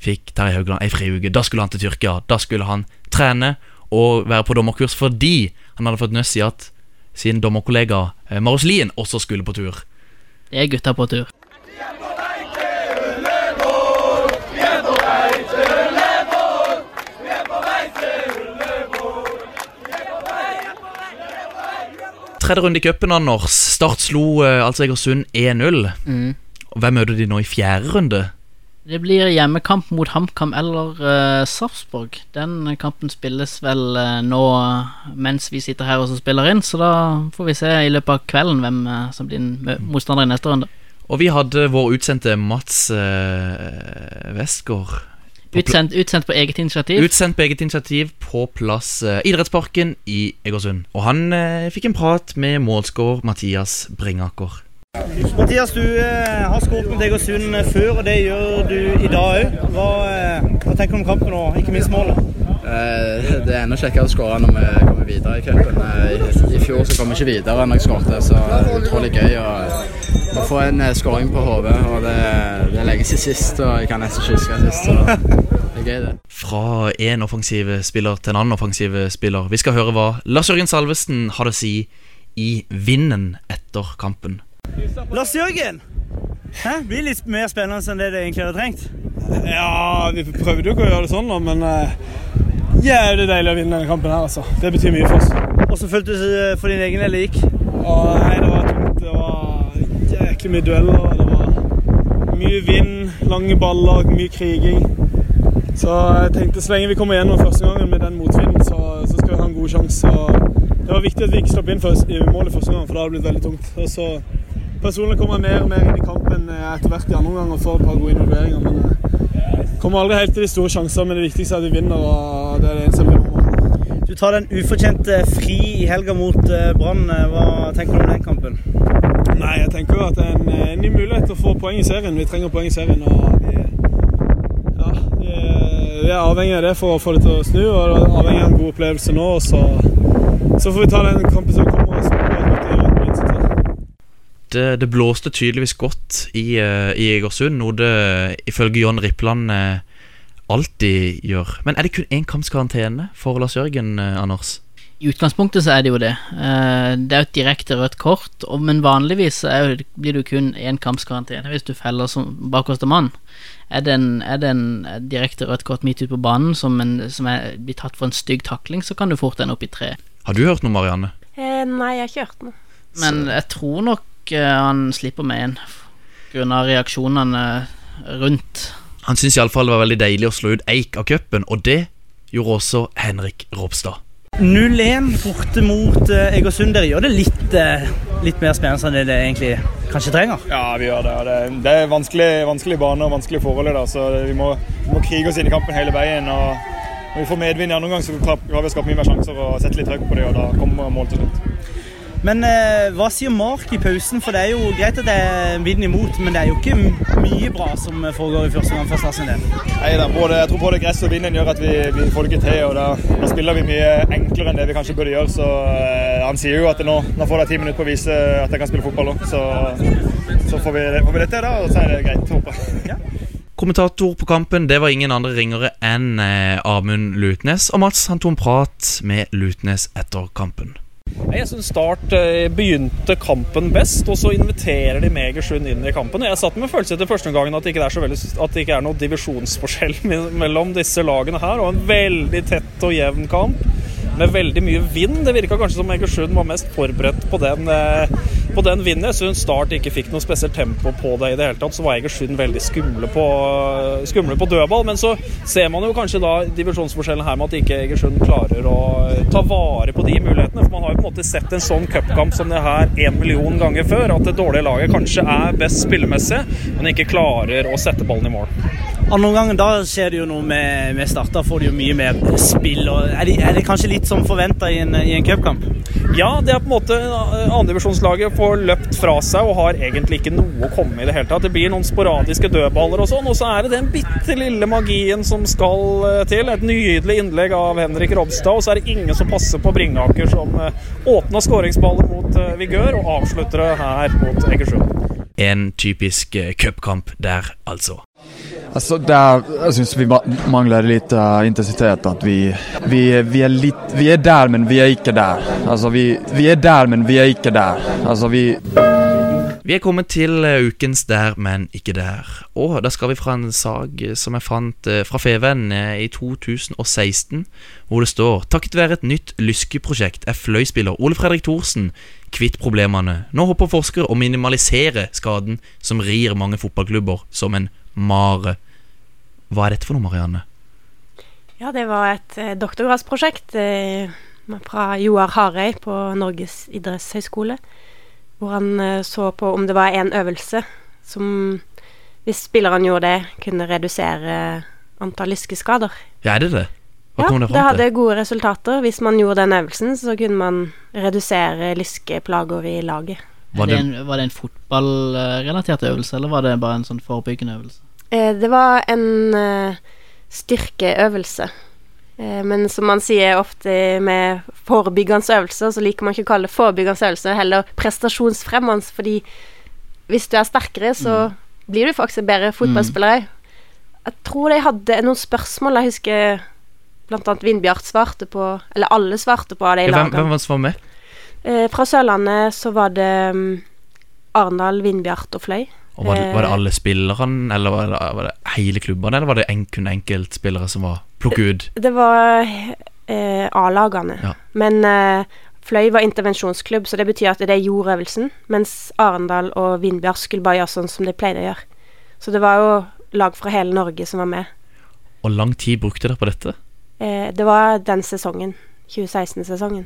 fikk Terje Haugland ei friuke. Da skulle han til Tyrkia. Da skulle han trene og være på dommerkurs fordi han hadde fått nøss i at sin dommerkollega eh, Marius Lien også skulle på tur. Det er gutta på tur. Tredje runde i cupen, Anders. Start slo eh, altså Egersund 1-0. Mm. Hvem møter de nå i fjerde runde? Det blir hjemmekamp mot HamKam eller uh, Sarpsborg. Den kampen spilles vel uh, nå mens vi sitter her og så spiller inn, så da får vi se i løpet av kvelden hvem uh, som blir motstander i neste runde. Og vi hadde vår utsendte Mats uh, Westgård Utsendt, utsendt på eget initiativ. Utsendt på eget initiativ på plass uh, Idrettsparken i Egersund. Og han uh, fikk en prat med målskårer Mathias Bringaker. Mathias, du eh, har skåret mot Egersund eh, før, og det gjør du i dag òg. Hva, eh, hva tenker du om kampen og ikke minst målet? Eh, Det er enda kjekkere å skåre når vi kommer videre i cupen. I i fjor så kom vi ikke videre når jeg skåret, så det er utrolig gøy å, å få en skåring på hodet. Og det, det er lenge siden sist, og jeg kan nesten ikke huske sist. Så det er gøy, det. Fra én offensiv spiller til en annen offensiv spiller. Vi skal høre hva Lars Jørgen Salvesen hadde å si i vinden etter kampen. Lars Jørgen! Hæ? Blir litt mer spennende enn det det egentlig hadde trengt. Ja, vi prøvde jo ikke å gjøre det sånn, da, men uh, jævlig deilig å vinne denne kampen her, altså. Det betyr mye for oss. Hvordan føltes det for din egen del det gikk? Og, nei, det var tungt. Det var jæklig mye dueller. Det var mye vind, lange baller, mye kriging. Så jeg tenkte så lenge vi kommer gjennom første gangen med den motvinden, så, så skal vi ha en god sjanse. Det var viktig at vi ikke slapp inn først, i målet første gang, for da hadde det blitt veldig tungt. Og så Personlig kommer jeg mer og mer inn i kampen eh, etter hvert i andre omgang og får et par gode involveringer. Men jeg kommer aldri helt til de store sjanser, men det viktigste er at vi vinner. og det er det eneste jeg meg. Du tar den ufortjente fri i helga mot eh, Brann. Eh, Hva tenker du om den kampen? Nei, jeg tenker jo at det er en, en ny mulighet til å få poeng i serien. Vi trenger poeng i serien. og vi, ja, vi, vi er avhengig av det for å få det til å snu, og avhengig av en god opplevelse nå. Så, så får vi ta den kampen som kommer. og så må vi gjøre et godt jobb på minst til. Det, det blåste tydeligvis godt i, eh, i Egersund, noe det ifølge John Rippland eh, alltid gjør. Men er det kun én kamps karantene for Lars Jørgen, eh, Anders? I utgangspunktet så er det jo det. Eh, Det er jo et direkte rødt kort, men vanligvis så er jo, blir det jo kun én kamps karantene hvis du feller som bakerste mann. Er det en, er det en direkte rødt kort midt ute på banen som, en, som er, blir tatt for en stygg takling, så kan du fort ende opp i tre. Har du hørt noe, Marianne? Eh, nei, jeg har ikke hørt noe. Men jeg tror nok han slipper med en pga. reaksjonene rundt. Han syntes iallfall det var veldig deilig å slå ut Eik av cupen, og det gjorde også Henrik Ropstad. 0-1 borte mot eh, Egersund. Dere gjør det litt, eh, litt mer spennende enn det det egentlig kanskje trenger. Ja, vi gjør det. Det, det er vanskelig, vanskelig bane og vanskelige forhold. så Vi må, vi må krige oss inn i kampen hele veien. og når vi får medvind i andre omgang, så klarer vi å skape mye mer sjanser og sette litt trøkk på det, og da kommer mål til slutt. Men eh, hva sier Mark i pausen? For det er jo greit at det er vind imot, men det er jo ikke mye bra som foregår i første gang for Stars sin del. Nei, da, både, jeg tror både gress og vinden gjør at vi, vi får det ikke til. og da, da spiller vi mye enklere enn det vi kanskje burde gjøre. så eh, Han sier jo at nå, nå får de ti minutter på å vise at jeg kan spille fotball òg. Så, så får, vi, får vi det til, da, og så er det greit. håper jeg. Kommentator på kampen det var ingen andre ringere enn eh, Amund Lutnes. Og Mats han tok en prat med Lutnes etter kampen. Jeg syns Start eh, begynte kampen best, og så inviterer de Megersund inn i kampen. Jeg satt med følelse etter første gangen at det ikke er, så at det ikke er noe divisjonsforskjell mellom disse lagene her. Og en veldig tett og jevn kamp med veldig mye vind. Det virka kanskje som Egersund var mest forberedt på den, eh, på den vinden. Jeg syns Start ikke fikk noe spesielt tempo på det i det hele tatt. Så var Egersund veldig skumle på, skumle på dødball. Men så ser man jo kanskje da divisjonsforskjellen her med at ikke Egersund klarer å ta vare på de mulighetene. For man har jo på en måte sett en sånn cupkamp som det her en million ganger før. At det dårlige laget kanskje er best spillemessig, men ikke klarer å sette ballen i mål. Andre omgangen da skjer det jo noe med, med Start. Da får de jo mye mer spill. Og er, det, er det kanskje litt som forventa i en, i en cupkamp? Ja, det er på en måte andredivisjonslaget får løpt fra seg og har egentlig ikke noe å komme med i det hele tatt. Det blir noen sporadiske dødballer og sånn, og så er det den bitte lille magien som skal eh, til. Et nydelig innlegg av Henrik Robstad, og så er det ingen som passer på Bringaker, som eh, åpna skåringsballet mot eh, Vigør og avslutter det her mot Egersund. En typisk eh, cupkamp der, altså. Altså, der, jeg syns vi mangler litt uh, intensitet. At vi, vi, vi, er litt, vi er der, men vi er ikke der. Altså, vi, vi er der, men vi er ikke der. Altså, vi Vi er kommet til eh, ukens Der, men ikke der. Og da skal vi fra en eh, som jeg fant eh, fra Feven i 2016, hvor det står Takket være et nytt Lyske-prosjekt er fløyspiller Ole Fredrik Thorsen kvitt problemene. Nå håper forskere å minimalisere skaden som rir mange fotballklubber som en mare. Hva er dette for noe, Marianne? Ja, det var et eh, doktorgradsprosjekt eh, fra Joar Harøy på Norges idrettshøgskole. Hvor han eh, så på om det var en øvelse som, hvis spillerne gjorde det, kunne redusere antall lyskeskader. Ja, er det det? Hva Ja, kom det det fram til? hadde gode resultater. Hvis man gjorde den øvelsen, så kunne man redusere lyskeplager i laget. Var det det- en, var det en fotballrelatert øvelse, eller var det bare en sånn forebyggende øvelse? Eh, det var en eh, styrkeøvelse. Eh, men som man sier ofte med forebyggende øvelser, så liker man ikke å kalle det forebyggende øvelser, heller prestasjonsfremmende, fordi hvis du er sterkere, så blir du faktisk en bedre fotballspiller òg. Jeg tror de hadde noen spørsmål. Jeg husker annet Vindbjart svarte på Eller alle svarte på av de Ja, hvem, lagene. hvem var med? Fra Sørlandet så var det um, Arendal, Vindbjart og Fløy. Og var, det, var det Eh, alle spillerne, eller var det, var det hele klubbene, eller var det en, kun enkeltspillere som var plukket ut? Det var eh, A-lagene. Ja. Men eh, Fløy var intervensjonsklubb, så det betyr at de gjorde øvelsen, mens Arendal og Vindbjart skulle bare gjøre sånn som de pleide å gjøre. Så det var jo lag fra hele Norge som var med. Og lang tid brukte dere på dette? Eh, det var den sesongen, 2016-sesongen.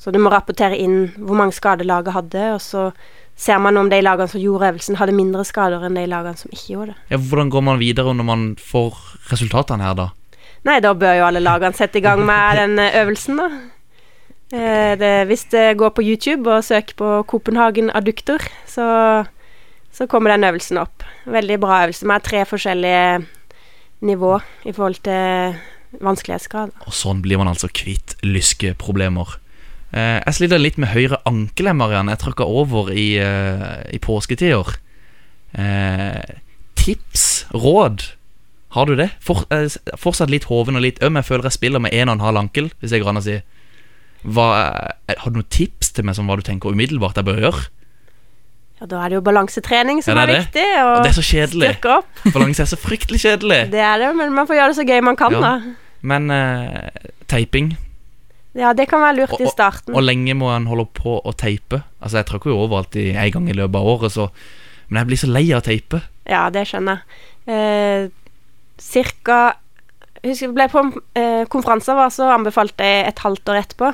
Så du må rapportere inn hvor mange skader laget hadde, og så ser man om de lagene som gjorde øvelsen, hadde mindre skader enn de lagene som ikke gjorde det. Ja, hvordan går man videre når man får resultatene her, da? Nei, da bør jo alle lagene sette i gang med den eh, øvelsen, da. Eh, det, hvis det går på YouTube og søker på Copenhagen adduktor, så, så kommer den øvelsen opp. Veldig bra øvelse med tre forskjellige nivå i forhold til vanskelighetsgrad. Og sånn blir man altså kvitt lyskeproblemer. Eh, jeg sliter litt med høyre ankel, Marianne. Jeg tråkka over i, eh, i påsketider. Eh, tips, råd, har du det? For, fortsatt litt hoven og litt øm. Jeg føler jeg spiller med en og en halv ankel, hvis jeg går an å si. Hva, har du noen tips til meg som hva du tenker umiddelbart jeg bør gjøre? Ja, da er det jo balansetrening som Ja, det er, er det. viktig, Og og det er så kjedelig. opp. Balanse er så fryktelig kjedelig. Det er det, men man får gjøre det så gøy man kan, Ja. da. Men eh, teiping Ja, det kan være lurt og, i starten. og, og lenge må en holde på å teipe? Altså Jeg tråkker jo overalt i en gang i løpet av året, så Men jeg blir så lei av å teipe. Ja, det skjønner jeg. Eh, cirka husker jeg ble på eh, konferanser, var, så anbefalte jeg et halvt år etterpå.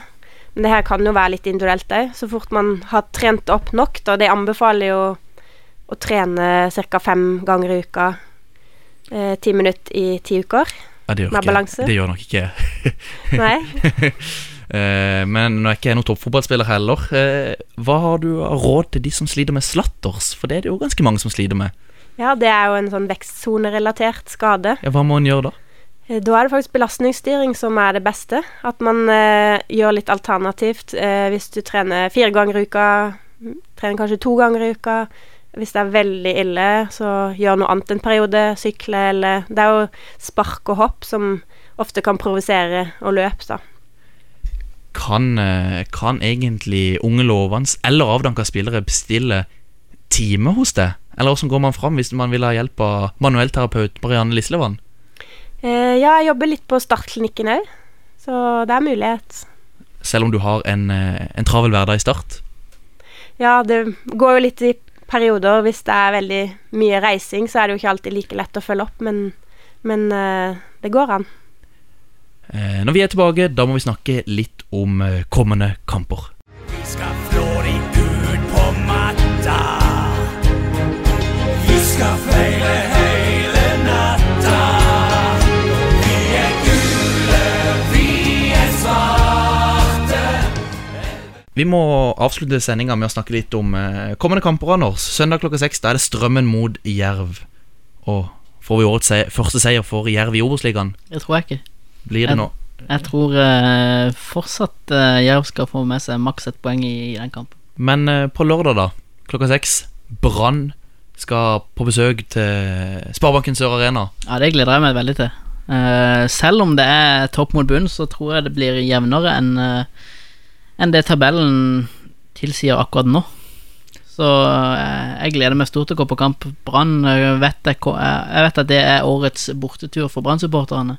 Men det her kan jo være litt individuelt òg. Så fort man har trent opp nok, da. De anbefaler jo å trene ca. fem ganger i uka. Eh, Ti minutter i ti uker. Ja, det gjør Med ikke balanse? Det gjør nok ikke Nei. Eh, Men nå er ikke jeg noen toppfotballspiller heller. Eh, Hva har du av råd til de som sliter med slatters? For det er det jo ganske mange som sliter med. Ja, det er jo en sånn vekstsonerelatert skade. Ja, Hva må en gjøre da? Eh, Da er det faktisk belastningsstyring som er det beste. At man eh, gjør litt alternativt. Eh, hvis du trener fire ganger i uka, trener kanskje to ganger i uka. Hvis det er veldig ille, så gjør noe annet en periode. Sykle eller Det er jo spark og hopp som ofte kan provosere og løp, da. Kan, eh, kan egentlig unge lovende eller avdanka spillere bestille time hos deg? Eller hvordan går man fram hvis man vil ha hjelp av manuellterapeut Marianne Lislevann? Eh, ja, jeg jobber litt på Startklinikken òg, så det er mulighet. Selv om du har en, eh, en travel hverdag i start? Ja, det går jo litt i perioder. Hvis det er veldig mye reising, så er det jo ikke alltid like lett å følge opp, men, men eh, det går an. Eh, Når vi er tilbake, da må vi snakke litt om eh, kommende kamper. Vi skal flå de ut på matta. Vi skal feire hele Vi må avslutte sendinga med å snakke litt om eh, kommende kamper, Anders. Søndag klokka seks da er det Strømmen mot Jerv. Og får vi årets første seier for Jerv i Obos-ligaen? Det tror jeg ikke. Blir det nå? Jeg tror eh, fortsatt eh, Jerv skal få med seg maks ett poeng i, i den kampen. Men på lørdag, da, klokka seks, Brann skal på besøk til Sparebanken Sør Arena. Ja, det gleder jeg meg veldig til. Selv om det er topp mot bunn, så tror jeg det blir jevnere enn enn det tabellen tilsier akkurat nå. Så eh, jeg gleder meg stort til å gå på kamp. Brann eh, vet jeg, eh, jeg vet at det er årets bortetur for Brann-supporterne.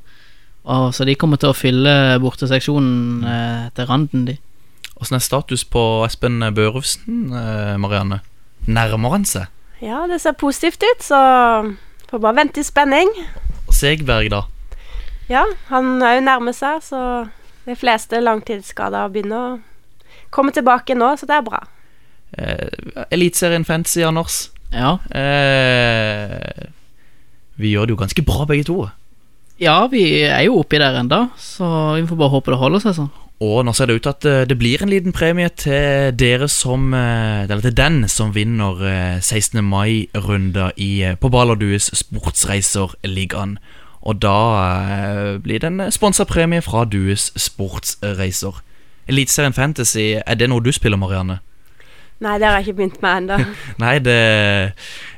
Så de kommer til å fylle borteseksjonen eh, til randen, de. Åssen er status på Espen Børufsen, eh, Marianne? Nærmer han seg? Ja, det ser positivt ut, så får bare vente i spenning. Og Segberg, da? Ja, han er jo nærme seg, så de fleste langtidsskader begynner å komme tilbake nå, så det er bra. Eh, Eliteserien Fantasy, Anders. Ja. Eh, vi gjør det jo ganske bra, begge to. Ja, vi er jo oppi der enda, så vi får bare håpe det holder seg sånn. Og nå ser det ut til at eh, det blir en liten premie til dere som eh, Eller til den som vinner eh, 16. mai-runda i eh, på Ballerdues Sportsreiserligaen. Og da blir det en sponsa premie fra Dues Sportsreiser. Eliteserien Fantasy, er det noe du spiller, Marianne? Nei, det har jeg ikke begynt med ennå. Nei, det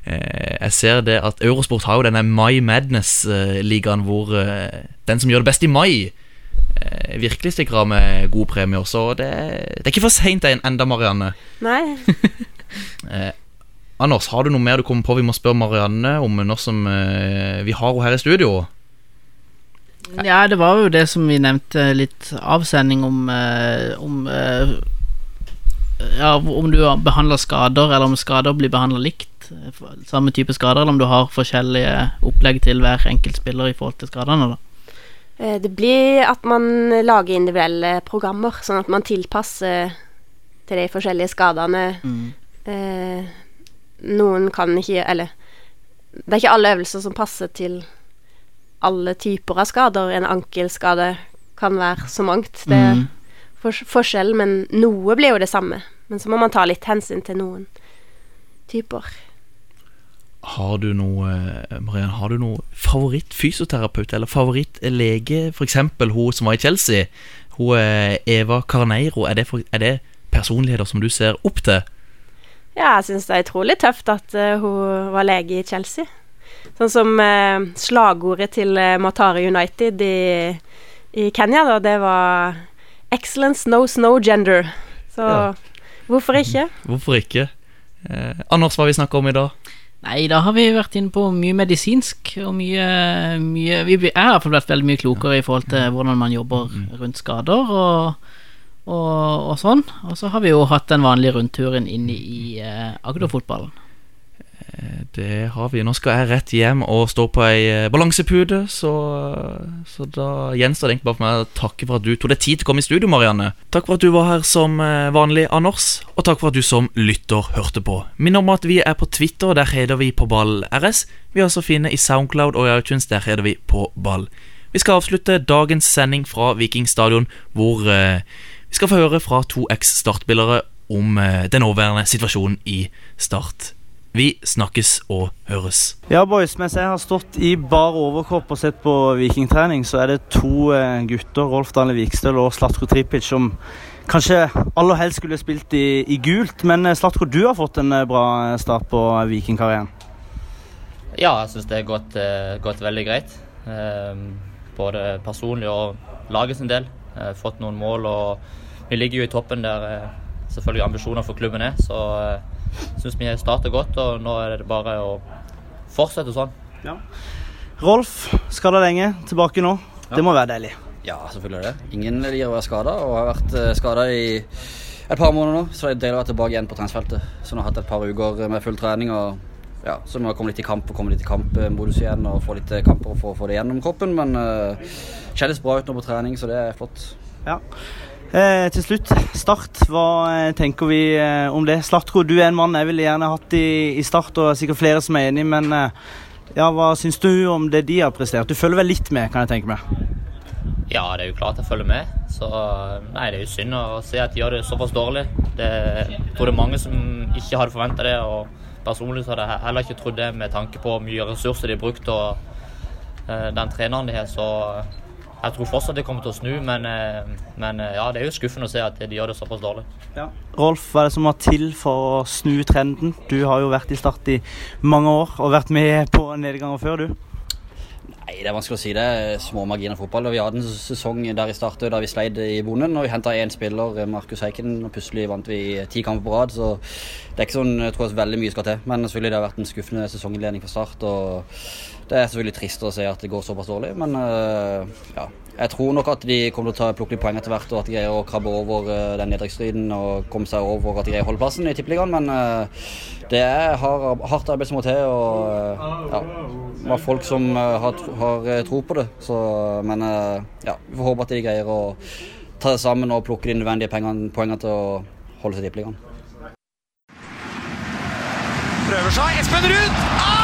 eh, Jeg ser det at Eurosport har jo denne My Madness-ligaen hvor eh, den som gjør det best i mai, eh, virkelig stikker av med gode premier. Så det, det er ikke for seint enda, Marianne. Nei. Eh, Anders, har du noe mer du kommer på vi må spørre Marianne om nå som eh, vi har henne her i studio? Ja, det var jo det som vi nevnte litt avsending om, eh, om eh, Ja, om du behandler skader, eller om skader blir behandla likt. eh, Samme type skader, eller om du har forskjellige opplegg til hver enkelt spiller i forhold til skadene. da Eh, Det blir at man lager individuelle programmer, sånn at man tilpasser til de forskjellige skadene. Mm. Eh, noen kan ikke Eller det er ikke alle øvelser som passer til alle typer av skader. En ankelskade kan være så mangt. Det er Mm. for, forskjell, men noe blir jo det samme. Men så må man ta litt hensyn til noen typer. Har du noe eh, Marianne, har du noe favoritt-fysioterapeut eller favorittlege? Eksempel hun som var i Chelsea. Hun er Eva Carneiro. Er det, for, er det personligheter som du ser opp til? Ja, jeg syns det er utrolig tøft at eh, hun var lege i Chelsea. Sånn som eh, slagordet til eh, Matare United i, i Kenya, da, det var 'Excellence knows no gender'. Så Ja. hvorfor ikke? Hvorfor ikke? Eh, Anders, hva vi snakker om i dag? Nei, da har vi vært inne på mye medisinsk og mye, mye vi, er i hvert fall vært veldig mye klokere i forhold til hvordan man jobber rundt skader og, og, og sånn. Og så har vi jo hatt den vanlige rundturen inn i eh, Agder-fotballen. Det har vi. Nå skal jeg rett hjem og stå på ei balansepute, balansepude, så, så da gjenstår det egentlig bare for meg å takke for at du tok deg tid til å komme i studio, Marianne. Takk for at du var her som eh, vanlig, Anders, og takk for at du som lytter hørte på. Minn om at vi er på Twitter, der heter vi på ball RS. Vi er også finne i Soundcloud og i iTunes, der heter vi på ball. Vi skal avslutte dagens sending fra Viking stadion, hvor eh, vi skal få høre fra to eks-startspillere om eh, den nåværende situasjonen i Start. Vi snakkes og høres. Ja, boys, mens jeg har stått i bar overkropp og sett på vikingtrening, så er det to eh, gutter, Rolf Dale Vikstøl og Slatko Tripic, som kanskje aller helst skulle spilt i, i gult. Men eh, Slatko, du har fått en eh, bra start på vikingkarrieren. Ja, jeg syns det har gått, gått veldig greit. Eh, både personlig og laget sin del. Jeg har fått noen mål og vi ligger jo i toppen der selvfølgelig ambisjoner for klubben er. Så syns vi har startet godt, og nå er det bare å fortsette sånn. Ja. Rolf, skada lenge, tilbake nå. Det må være deilig. Ja, selvfølgelig er det. Ingen liker å være skada, og har vært skada i et par måneder nå. Så det er deilig å være tilbake igjen på treningsfeltet. Så nå har jeg hatt et par uker med full trening. og ja, Så må har jeg kommet litt i kamp og kommet litt i kampmodus igjen og få litt kamper for å få det gjennom kroppen. Men uh, kjennes bra ut nå på trening, så det er flott. Ja. Eh, til slutt, Start. Hva eh, tenker vi eh, om det? Slatko, du er en mann jeg ville gjerne hatt i, i Start, og sikkert flere som er enig, men eh, ja, hva syns du om det de har prestert? Du følger vel litt med, kan jeg tenke meg? Ja, det er jo klart jeg følger med. Så nei, det er jo synd å se at de gjør det såpass dårlig. Det, jeg tror det er mange som ikke hadde forventa det. og Personlig så hadde jeg heller ikke trodd det med tanke på mye ressurser de har brukt og eh, den treneren de har. Så jeg tror fortsatt det kommer til å snu, men, eh, men eh, ja, det er jo skuffende å se at de gjør det såpass dårlig. Ja. Rolf, hva er det som må til for å snu trenden? Du har jo vært i Start i mange år og vært med på nedganger før, du. Nei, Det er vanskelig å si. Det små marginer fotball. og Vi hadde en sesong der i startet da vi sleit i bonden. og Vi henta én spiller, Markus Heiken, og plutselig vant vi ti kamper på rad. Så det er ikke sånn jeg tror jeg veldig mye skal til. Men selvfølgelig det har vært en skuffende sesonginnledning fra start. og Det er selvfølgelig trist å se at det går såpass dårlig, men uh, ja. Jeg tror nok at de kommer til å ta, plukke litt poeng etter hvert, og at de greier å krabbe over uh, den nedrykksstriden og komme seg over at de greier å holde plassen i Tippeligaen. Men uh, det er hard, hardt arbeid som må til, og ja, det var folk som har, har tro på det. Så, men ja, vi får håpe at de greier å ta det sammen og plukke de nødvendige pengene, poengene til å holde seg i Tippeligaen. Prøver seg. Espen Ruud! Ah!